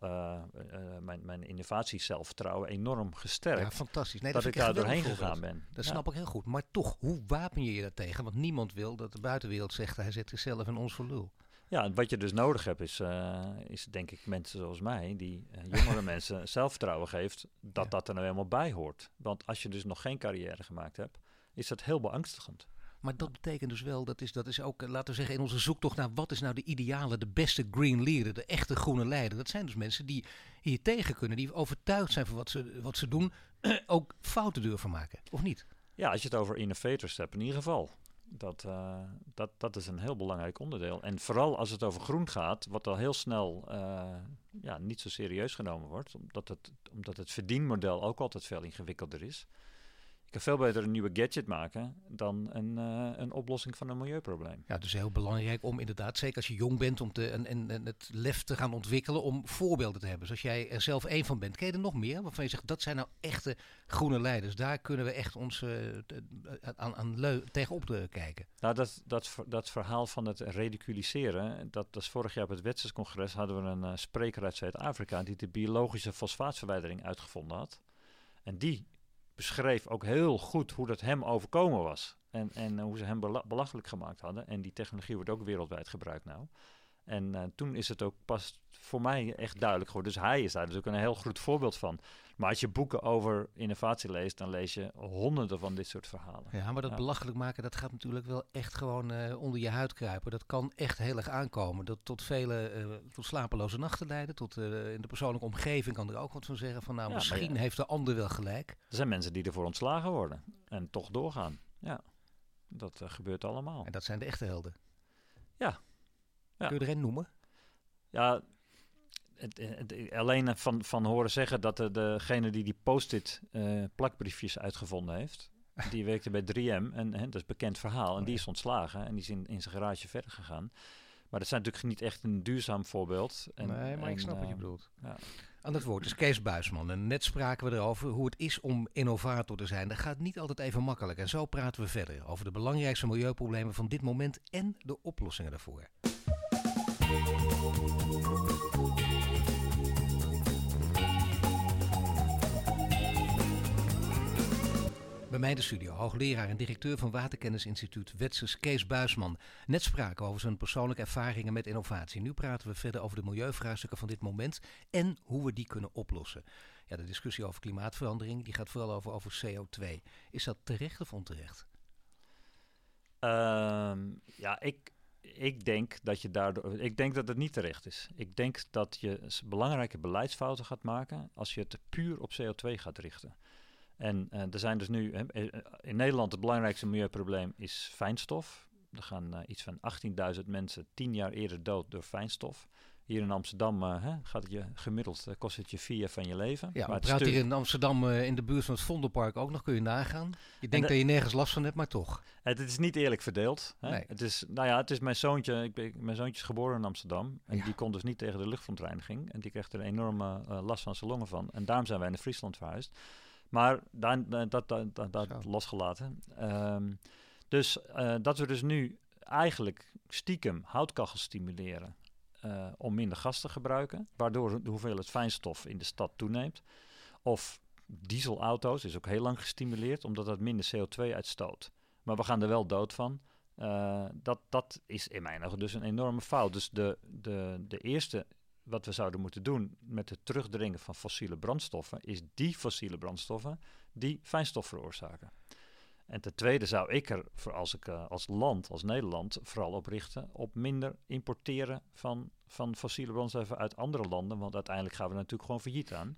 mijn, mijn innovatie-zelfvertrouwen enorm gesterkt. ja, fantastisch. Nee, dat, ik daar een doorheen gegaan ben. Dat Ja. snap ik heel goed. Maar toch, hoe wapen je je dat tegen? Want niemand wil dat de buitenwereld zegt hij zet zichzelf in ons voor lul. Ja, wat je dus nodig hebt is, eh, is denk ik mensen zoals mij, die eh, jongere mensen zelfvertrouwen geeft, dat Ja. dat er nou helemaal bij hoort. Want als je dus nog geen carrière gemaakt hebt, is dat heel beangstigend. Maar dat betekent dus wel, dat is, dat is ook, eh, laten we zeggen, in onze zoektocht naar wat is nou de ideale, de beste green leader, de echte groene leider. Dat zijn dus mensen die hier tegen kunnen, die overtuigd zijn van wat ze, wat ze doen, ook fouten durven maken, of niet? Ja, als je het over innovators hebt, in ieder geval. Dat, eh, dat, dat is een heel belangrijk onderdeel. En vooral als het over groen gaat, wat al heel snel eh, ja, niet zo serieus genomen wordt, omdat het, omdat het verdienmodel ook altijd veel ingewikkelder is. Je kan veel beter een nieuwe gadget maken dan een, eh, een oplossing van een milieuprobleem. Ja, dus heel belangrijk om inderdaad, zeker als je jong bent, om te, en, en, en het lef te gaan ontwikkelen om voorbeelden te hebben. Zoals jij er zelf één van bent. Ken je er nog meer waarvan je zegt, dat zijn nou echte groene leiders. Daar kunnen we echt ons eh, t- aan, aan leu- tegenop eh, kijken. Nou, dat, dat, dat verhaal van het ridiculiseren, dat, dat is vorig jaar op het Wetserscongres hadden we een eh, spreker uit Zuid-Afrika die de biologische fosfaatverwijdering uitgevonden had. En die beschreef ook heel goed hoe dat hem overkomen was. En, en eh, hoe ze hem bela- belachelijk gemaakt hadden. En die technologie wordt ook wereldwijd gebruikt nou. En eh, toen is het ook pas voor mij echt duidelijk geworden. Dus hij is daar natuurlijk een heel goed voorbeeld van. Maar als je boeken over innovatie leest, dan lees je honderden van dit soort verhalen. Ja, maar dat Ja. belachelijk maken, dat gaat natuurlijk wel echt gewoon eh, onder je huid kruipen. Dat kan echt heel erg aankomen. Dat tot vele, eh, tot slapeloze nachten leiden. Tot in de persoonlijke omgeving kan er ook wat van zeggen van nou, Ja, misschien ja. heeft de ander wel gelijk. Er zijn mensen die ervoor ontslagen worden en toch doorgaan. Ja, dat gebeurt allemaal. En dat zijn de echte helden. Ja. Ja. Kun je er een noemen? Ja, het, het- alleen van, van horen zeggen dat de, degene die die post-it eh, plakbriefjes uitgevonden heeft, die werkte bij 3M en hè, dat is een bekend verhaal. En Oh, die is ontslagen en die is in, in zijn garage verder gegaan. Maar dat zijn natuurlijk niet echt een duurzaam voorbeeld. En, nee, maar ik snap wat je eh, bedoelt. ja. Aan het woord is Kees Buisman. En net spraken we erover hoe het is om innovator te zijn. Dat gaat niet altijd even makkelijk. En zo praten we verder over de belangrijkste milieuproblemen van dit moment en de oplossingen daarvoor. Bij mij de studio, hoogleraar en directeur van Waterkennisinstituut Wetsers Kees Buisman. Net spraken over zijn persoonlijke ervaringen met innovatie. Nu praten we verder over de milieuvraagstukken van dit moment en hoe we die kunnen oplossen. Ja, de discussie over klimaatverandering die gaat vooral over, over CO2. Is dat terecht of onterecht? Ehm, ja, ik, ik denk dat je daardoor. Ik denk dat het niet terecht is. Ik denk dat je belangrijke beleidsfouten gaat maken als je het puur op CO2 gaat richten. En eh, er zijn dus nu hè, eh, in Nederland het belangrijkste milieuprobleem is fijnstof. Er gaan eh, iets van 18.000 mensen tien jaar eerder dood door fijnstof. Hier in Amsterdam eh, hè, gaat het je gemiddeld eh, kost het je vier van je leven. Ja, Maar het stuk- hier in Amsterdam eh, in de buurt van het Vondelpark ook nog, kun je nagaan. Je denkt de- dat je nergens last van hebt, maar toch. Het, is niet eerlijk verdeeld. Hè? Nee. Het is, nou ja, het is mijn zoontje. Ik ben, mijn zoontje is geboren in Amsterdam. En Ja. die kon dus niet tegen de luchtverontreiniging. En die kreeg er een enorme last van zijn longen van. En daarom zijn wij naar Friesland verhuisd. Maar daar, dat, dat, dat, losgelaten. Ehm, dus dat we dus nu eigenlijk stiekem houtkachels stimuleren. Eh, om minder gas te gebruiken, waardoor de hoeveelheid fijnstof in de stad toeneemt. Of dieselauto's is ook heel lang gestimuleerd, omdat dat minder CO2 uitstoot. Maar we gaan er wel dood van. Uh, dat, dat is in mijn ogen dus een enorme fout. Dus de, de, de eerste wat we zouden moeten doen met het terugdringen van fossiele brandstoffen, is die fossiele brandstoffen die fijnstof veroorzaken. En ten tweede zou ik er, voor als ik uh, als land, als Nederland, vooral op richten op minder importeren van, van fossiele brandstoffen uit andere landen. Want uiteindelijk gaan we natuurlijk gewoon failliet aan.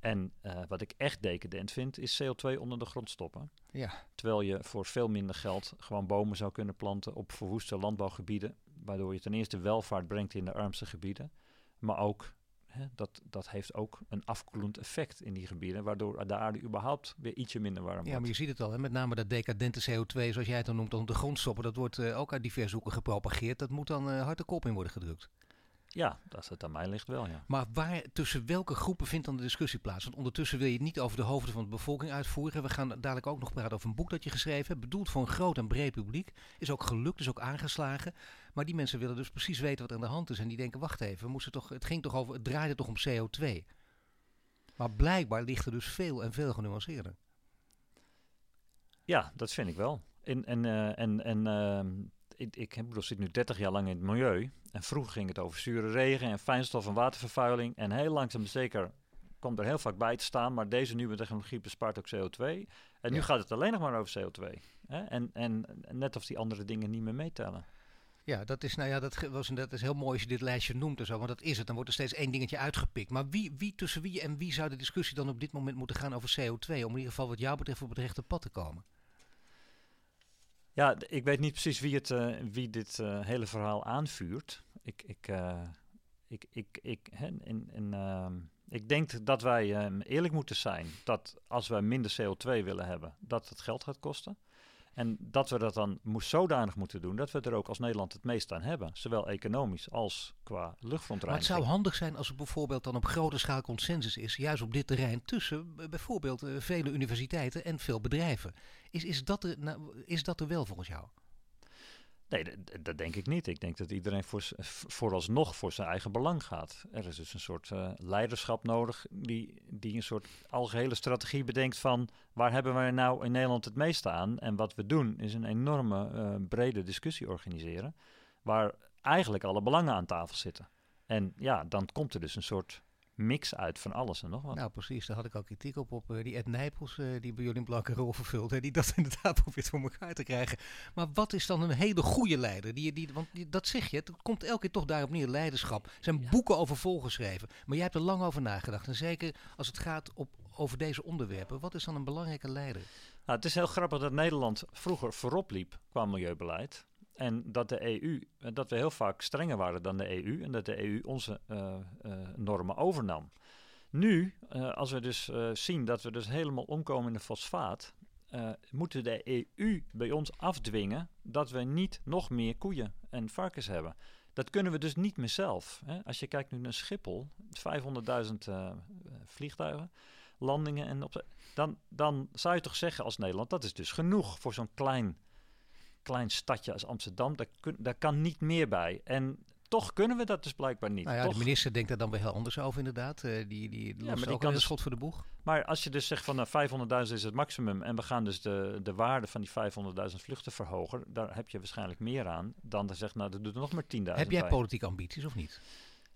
En uh, wat ik echt decadent vind, is CO2 onder de grond stoppen. Ja. Terwijl je voor veel minder geld gewoon bomen zou kunnen planten op verwoeste landbouwgebieden. Waardoor je ten eerste welvaart brengt in de armste gebieden. Maar ook, hè, dat, dat heeft ook een afkoelend effect in die gebieden. Waardoor de aarde überhaupt weer ietsje minder warm wordt. Ja, maar je ziet het al. Hè? Met name dat decadente CO2, zoals jij het dan noemt, onder de grond stoppen. Dat wordt uh, ook uit diverse hoeken gepropageerd. Dat moet dan uh, hard de kop in worden gedrukt. Ja, dat het aan mij ligt wel, ja. Maar waar, tussen welke groepen vindt dan de discussie plaats? Want ondertussen wil je het niet over de hoofden van de bevolking uitvoeren. We gaan dadelijk ook nog praten over een boek dat je geschreven hebt. Bedoeld voor een groot en breed publiek. Is ook gelukt, is ook aangeslagen. Maar die mensen willen dus precies weten wat er aan de hand is. En die denken, wacht even, we moesten toch, het ging toch over, het draaide toch om CO2. Maar blijkbaar ligt er dus veel en veel genuanceerder. Ja, dat vind ik wel. En, en, uh, en, en uh, ik, ik bedoel, zit nu 30 jaar lang in het milieu. En vroeger ging het over zure regen en fijnstof en watervervuiling. En heel langzaam zeker komt er heel vaak bij te staan. Maar deze nieuwe technologie bespaart ook CO2. En nu Ja. gaat het alleen nog maar over CO2. Hè? En, en net of die andere dingen niet meer meetellen. Ja, dat is, nou ja, dat, was, dat is heel mooi als je dit lijstje noemt en zo, want dat is het. Dan wordt er steeds één dingetje uitgepikt. Maar wie, wie tussen wie en wie zou de discussie dan op dit moment moeten gaan over CO2? Om in ieder geval wat jou betreft op het rechte pad te komen. Ja, ik weet niet precies wie, het, eh, wie dit eh, hele verhaal aanvuurt. Ik, ik, eh, ik, ik, ik, hè, en, en, ehm, ik denk dat wij ehm, eerlijk moeten zijn dat als wij minder CO2 willen hebben, dat het geld gaat kosten. En dat we dat dan moest zodanig moeten doen dat we er ook als Nederland het meest aan hebben. Zowel economisch als qua Maar het zou handig zijn als er bijvoorbeeld dan op grote schaal consensus is, juist op dit terrein, tussen bijvoorbeeld eh, vele universiteiten en veel bedrijven. Is, is, dat er, nou, is dat er wel volgens jou? Nee, dat denk ik niet. Ik denk dat iedereen voor, vooralsnog voor zijn eigen belang gaat. Er is dus een soort eh, leiderschap nodig die, die een soort algehele strategie bedenkt van waar hebben wij nou in Nederland het meeste aan? En wat we doen is een enorme eh, brede discussie organiseren waar eigenlijk alle belangen aan tafel zitten. En ja, dan komt er dus een soort mix uit van alles en nog wat. Nou, precies. Daar had ik al kritiek op. Op eh, die Ed Nijpels, eh, die bij jullie een blanke rol vervulde. Die dat inderdaad probeert voor elkaar te krijgen. Maar wat is dan een hele goede leider? Die, die, want die- dat zeg je, het komt elke keer toch daarop neer, leiderschap. Er zijn boeken over volgeschreven. Maar jij hebt er lang over nagedacht. En zeker als het gaat op, over deze onderwerpen. Wat is dan een belangrijke leider? Nou, het is heel grappig dat Nederland vroeger voorop liep qua milieubeleid. En dat de EU, eh, dat we heel vaak strenger waren dan de EU en dat de EU onze eh, eh, normen overnam. Nu, als we dus zien dat we dus helemaal omkomen in de fosfaat, moeten de EU bij ons afdwingen dat we niet nog meer koeien en varkens hebben. Dat kunnen we dus niet meer zelf. Hè? Als je kijkt nu naar Schiphol, 500.000 eh, vliegtuigen, landingen en op, dan, dan zou je toch zeggen als Nederland, dat is dus genoeg voor zo'n klein, klein stadje als Amsterdam. Daar, kun, daar kan niet meer bij. En toch kunnen we dat dus blijkbaar niet. Nou ja, toch? de minister denkt daar dan weer heel anders over inderdaad. Eh, die die maar lost die kan een dus- schot voor de boeg. Maar als je dus zegt van nou, 500.000 is het maximum en we gaan dus de, de waarde van die 500.000 vluchten verhogen, daar heb je waarschijnlijk meer aan dan te zeggen, nou, dat doet er nog maar 10.000 Heb jij bij. politieke ambities of niet?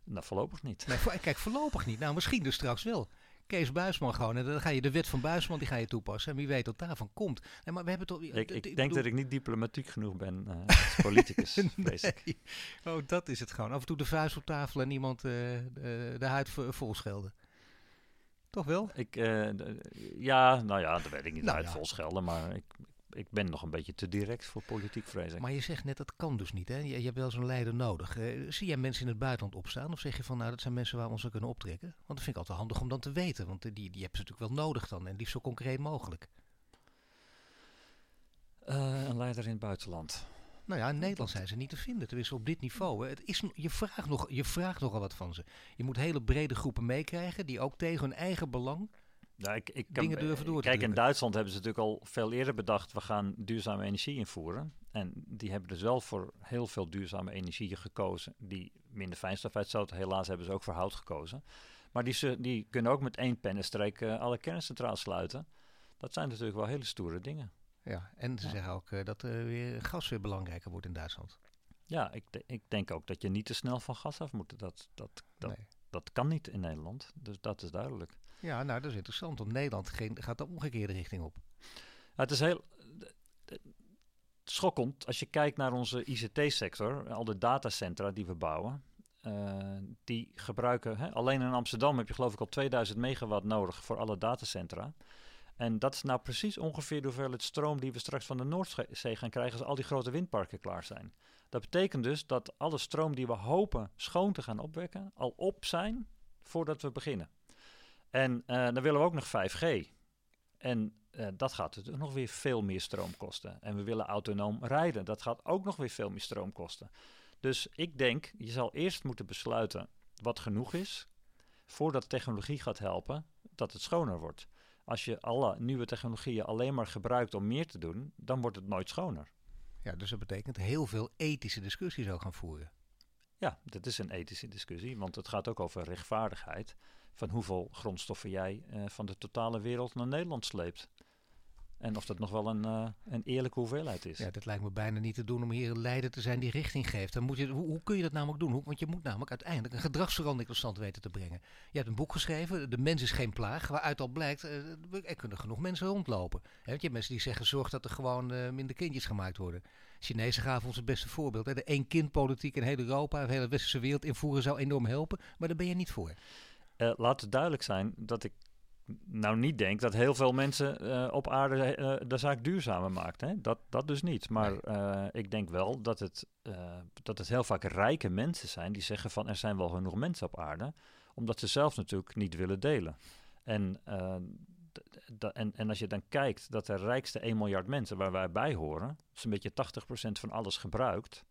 Nou, voorlopig niet. Nee, voor- kijk, voorlopig niet. Nou, misschien dus straks wel. Kees Buisman gewoon. En dan ga je de wet van Buisman die ga je toepassen. En wie weet wat daarvan komt. Nee, maar we hebben toch... Ik, ik denk dat ik niet diplomatiek genoeg ben eh, als politicus. Nee. Oh, dat is het gewoon. Af en toe de vuist op tafel en iemand eh, de, de huid vo- vol schelden. Toch wel? Ik, eh, ja, nou ja, dat weet ik niet Nou uit ja. vol schelden, maar ik, ik ben nog een beetje te direct voor politiek, vrees ik. Maar je zegt net, dat kan dus niet. Hè? Je, je hebt wel zo'n leider nodig. Eh, zie jij mensen in het buitenland opstaan? Of zeg je van, nou, dat zijn mensen waar we ons aan kunnen optrekken? Want dat vind ik altijd handig om dan te weten. Want eh, die, die hebben ze natuurlijk wel nodig dan. En liefst zo concreet mogelijk. Eh, een leider in het buitenland. Nou ja, in Nederland zijn ze niet te vinden. Tenminste op dit niveau. hè. Het is, je, vraagt nog, je vraagt nogal wat van ze. Je moet hele brede groepen meekrijgen. Die ook tegen hun eigen belang... Ja, ik, ik Dingen durven door te Kijk, in. Duitsland hebben ze natuurlijk al veel eerder bedacht, we gaan duurzame energie invoeren. En die hebben dus wel voor heel veel duurzame energieën gekozen die minder fijnstofuitstoot. Helaas hebben ze ook voor hout gekozen. Maar die, die kunnen ook met één pennenstreek uh, alle kerncentrales sluiten. Dat zijn natuurlijk wel hele stoere dingen. Ja, en ze zeggen ook uh, dat uh, weer gas weer belangrijker wordt in Duitsland. Ja, ik, ik, denk ook dat je niet te snel van gas af moet. Dat, dat, dat, dat kan niet in Nederland. Dus dat is duidelijk. Ja, nou dat is interessant. Want Nederland gaat de omgekeerde richting op. het is heel schokkend als je kijkt naar onze ICT-sector. Al de datacentra die we bouwen. Uh, die gebruiken, hè, alleen in Amsterdam heb je geloof ik al 2000 megawatt nodig voor alle datacentra. En dat is nou precies ongeveer de hoeveelheid stroom die we straks van de Noordzee gaan krijgen als al die grote windparken klaar zijn. Dat betekent dus dat alle stroom die we hopen schoon te gaan opwekken, al op zijn voordat we beginnen. En uh, dan willen we ook nog 5G. En uh, dat gaat natuurlijk nog weer veel meer stroom kosten. En we willen autonoom rijden. Dat gaat ook nog weer veel meer stroom kosten. Dus ik denk, je zal eerst moeten besluiten wat genoeg is, voordat technologie gaat helpen, dat het schoner wordt. Als je alle nieuwe technologieën alleen maar gebruikt om meer te doen, dan wordt het nooit schoner. Ja, dus dat betekent heel veel ethische discussies ook gaan voeren. Ja, dat is een ethische discussie, want het gaat ook over rechtvaardigheid. Van hoeveel grondstoffen jij uh, van de totale wereld naar Nederland sleept. En of dat nog wel een, uh, een eerlijke hoeveelheid is. Ja, dat lijkt me bijna niet te doen om hier een leider te zijn die richting geeft. Dan moet je, hoe, hoe kun je dat namelijk doen? Hoe, want je moet namelijk uiteindelijk een gedragsverandering tot stand weten te brengen. Je hebt een boek geschreven, De Mens is geen plaag, waaruit al blijkt, uh, er kunnen genoeg mensen rondlopen. He, want je hebt mensen die zeggen, zorg dat er gewoon minder kindjes gemaakt worden. Chinezen gaven ons het beste voorbeeld. De één-kind-politiek in heel Europa, de hele westerse wereld invoeren zou enorm helpen. Maar daar ben je niet voor. Laat het duidelijk zijn dat ik nou niet denk dat heel veel mensen uh, op aarde uh, de zaak duurzamer maakt. Hè? Dat, dat dus niet. Maar uh, ik denk wel dat het, dat het heel vaak rijke mensen zijn die zeggen van er zijn wel genoeg mensen op aarde. Omdat ze zelf natuurlijk niet willen delen. En, en, en als je dan kijkt dat de rijkste 1 miljard mensen waar wij bij horen, zo'n beetje 80% van alles gebruikt.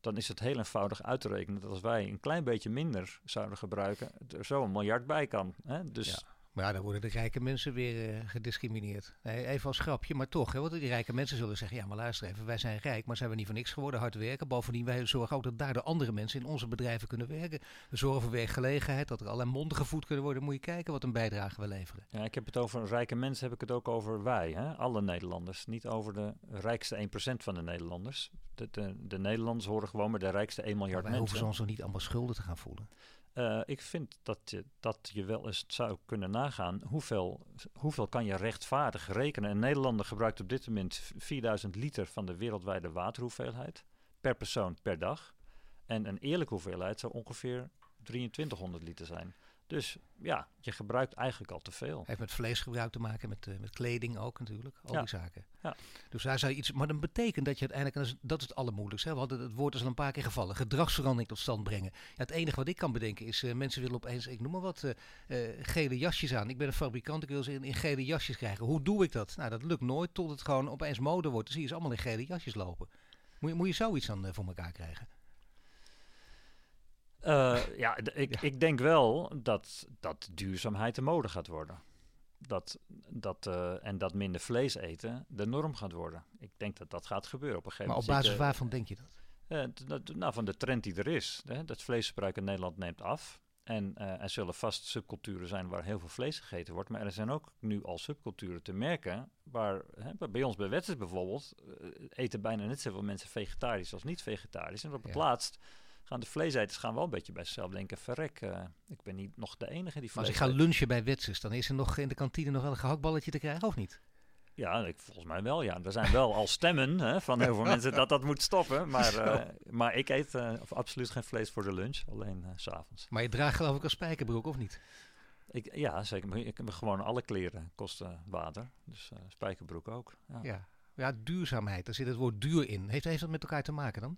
Dan is het heel eenvoudig uit te rekenen dat als wij een klein beetje minder zouden gebruiken, er zo een miljard bij kan. Hè? Dus ja. Maar ja, dan worden de rijke mensen weer uh, gediscrimineerd. Nee, even als grapje, maar toch. Hè, want die rijke mensen zullen zeggen, ja maar luister even, wij zijn rijk, maar zijn we niet voor niks geworden, hard werken. Bovendien, wij zorgen ook dat daar de andere mensen in onze bedrijven kunnen werken. We zorgen voor werkgelegenheid, dat er allerlei monden gevoed kunnen worden. Moet je kijken wat een bijdrage we leveren. Ja, ik heb het over rijke mensen, heb ik het ook over wij, hè? alle Nederlanders. Niet over de rijkste 1% van de Nederlanders. De, de, de Nederlanders horen gewoon met de rijkste 1 miljard wij mensen. hoeven ze ons nog niet allemaal schulden te gaan voelen. Uh, ik vind dat je, dat je wel eens zou kunnen nagaan hoeveel, hoeveel kan je rechtvaardig rekenen. Een Nederlander gebruikt op dit moment 4000 liter van de wereldwijde waterhoeveelheid per persoon per dag. En een eerlijke hoeveelheid zou ongeveer 2300 liter zijn. Dus ja, je gebruikt eigenlijk al te veel. Heeft met vleesgebruik te maken, met, uh, met kleding ook natuurlijk. Al ja. die zaken. Ja. Dus daar zou je iets. Maar dat betekent dat je uiteindelijk. En dat is het allermoeilijkste. Hè? We hadden het woord is al een paar keer gevallen. Gedragsverandering tot stand brengen. Ja, het enige wat ik kan bedenken is. Uh, mensen willen opeens, ik noem maar wat, uh, gele jasjes aan. Ik ben een fabrikant, ik wil ze in, in, gele jasjes krijgen. Hoe doe ik dat? Nou, dat lukt nooit tot het gewoon opeens mode wordt. Dan zie je ze allemaal in gele jasjes lopen. Moet je, moet je zoiets dan voor elkaar krijgen? Uh, ja, ik, ja. ik denk wel dat, dat duurzaamheid de mode gaat worden. Dat, dat, uh, en dat minder vlees eten de norm gaat worden. Ik denk dat dat gaat gebeuren op een gegeven moment. Maar op basis waarvan denk je dat? Uh, nou, van de trend die er is. Hè? Dat vleesgebruik in Nederland neemt af. En er zullen vast subculturen zijn waar heel veel vlees gegeten wordt. Maar er zijn ook nu al subculturen te merken. Waar hè, bij ons bij Wetsers bijvoorbeeld eten bijna net zoveel mensen vegetarisch als niet vegetarisch. En op het ja. laatst gaan de vleeseters gaan wel een beetje bij zichzelf denken: verrek, uh, ik ben niet nog de enige die Maar als ik ga lunchen bij Wetsers, dan is er nog in de kantine nog wel een gehaktballetje te krijgen, of niet? Ja, ik, volgens mij wel. Ja, er zijn wel al stemmen hè, van heel veel mensen dat dat moet stoppen. Maar, uh, maar ik eet uh, absoluut geen vlees voor de lunch, alleen s s'avonds. Maar je draagt geloof ik een spijkerbroek, of niet? Ik, ja, zeker. Ik heb gewoon alle kleren kosten water. Dus spijkerbroek ook. Ja. ja. Ja, duurzaamheid. Daar zit het woord duur in. Heeft, heeft dat met elkaar te maken dan?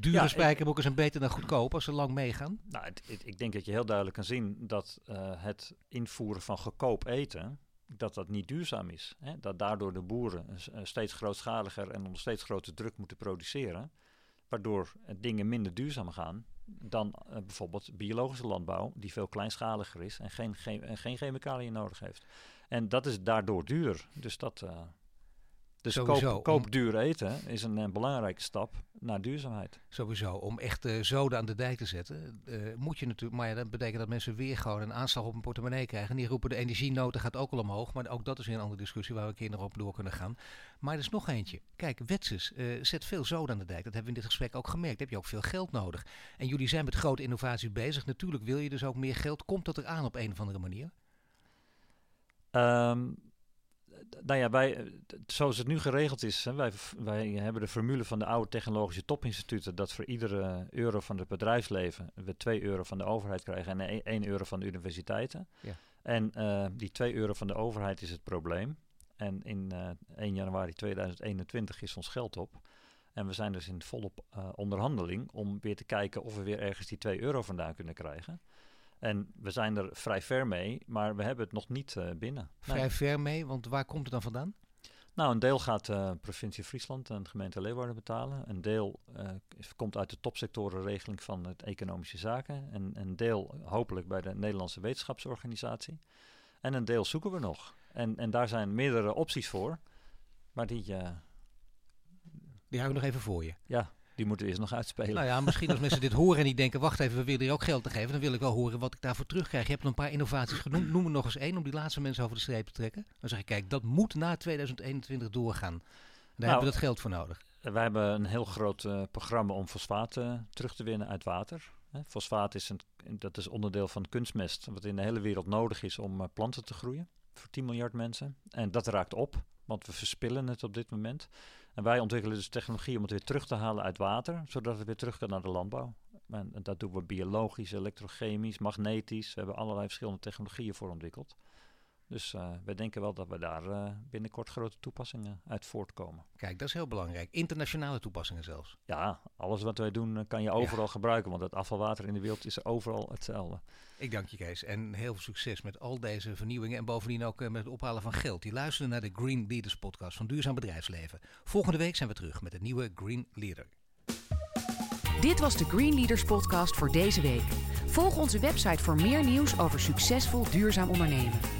Dure ja, spijkerbroeken zijn beter dan goedkoop als ze lang meegaan. Nou, het, het, ik denk dat je heel duidelijk kan zien dat uh, het invoeren van goedkoop eten, dat dat niet duurzaam is. Hè? Dat daardoor de boeren uh, steeds grootschaliger en onder steeds grotere druk moeten produceren. Waardoor dingen minder duurzaam gaan dan bijvoorbeeld biologische landbouw, die veel kleinschaliger is en geen, geen, geen chemicaliën nodig heeft. En dat is daardoor duur. Dus dat, Dus Sowieso, koop, koop om- duur eten is een, eh, belangrijke stap naar duurzaamheid. Sowieso, om echt eh, zoden aan de dijk te zetten, eh, moet je natuurlijk, maar ja, dat betekent dat mensen weer gewoon een aanslag op hun portemonnee krijgen. En die roepen de energienoten gaat ook al omhoog, maar ook dat is weer een andere discussie waar we een keer nog op door kunnen gaan. Maar er is nog eentje. Kijk, Wetsus eh, zet veel zoden aan de dijk. Dat hebben we in dit gesprek ook gemerkt. Daar heb je ook veel geld nodig. En jullie zijn met grote innovaties bezig. Natuurlijk wil je dus ook meer geld. Komt dat eraan op een of andere manier? Ehm, nou ja, wij, eh, zoals het nu geregeld is, hè, wij, wij hebben de formule van de oude technologische topinstituten dat voor iedere euro van het bedrijfsleven we 2 euro van de overheid krijgen en 1 euro van de universiteiten. Ja. En eh, die 2 euro van de overheid is het probleem. En in eh 1 januari 2021 is ons geld op. En we zijn dus in volop onderhandeling om weer te kijken of we weer ergens die 2 euro vandaan kunnen krijgen. En we zijn er vrij ver mee, maar we hebben het nog niet eh, binnen. Nee. Vrij ver mee, want waar komt het dan vandaan? Nou, een deel gaat de provincie Friesland en de gemeente Leeuwarden betalen. Een deel eh, is- komt uit de topsectorenregeling van het Economische Zaken. En een deel hopelijk bij de Nederlandse Wetenschapsorganisatie. En een deel zoeken we nog. En, en daar zijn meerdere opties voor. Maar die, eh, Die houden we nog even voor je. ja, die moeten we eerst nog uitspelen. Nou ja, misschien als mensen dit horen en die denken, wacht even, we willen hier ook geld te geven. Dan wil ik wel horen wat ik daarvoor terugkrijg. Je hebt een paar innovaties genoemd. Noem er nog eens één om die laatste mensen over de streep te trekken. Dan zeg ik, kijk, dat moet na 2021 doorgaan. Daar Nou, hebben we dat geld voor nodig. Wij hebben een heel groot eh, programma om fosfaat eh, terug te winnen uit water. Hè, fosfaat is, een, dat is onderdeel van kunstmest, wat in de hele wereld nodig is om eh, planten te groeien. Voor 10 miljard mensen. En dat raakt op, want we verspillen het op dit moment. En wij ontwikkelen dus technologie om het weer terug te halen uit water, zodat het weer terug kan naar de landbouw. En, en dat doen we biologisch, elektrochemisch, magnetisch. We hebben allerlei verschillende technologieën voor ontwikkeld. Dus uh, wij denken wel dat we daar uh, binnenkort grote toepassingen uit voortkomen. Kijk, dat is heel belangrijk. Internationale toepassingen zelfs. Ja, alles wat wij doen uh, kan je overal ja. gebruiken, want het afvalwater in de wereld is overal hetzelfde. Ik dank je Kees en heel veel succes met al deze vernieuwingen en bovendien ook met het ophalen van geld. Die luisteren naar de Green Leaders podcast van Duurzaam Bedrijfsleven. Volgende week zijn we terug met een nieuwe Green Leader. Dit was de Green Leaders podcast voor deze week. Volg onze website voor meer nieuws over succesvol duurzaam ondernemen.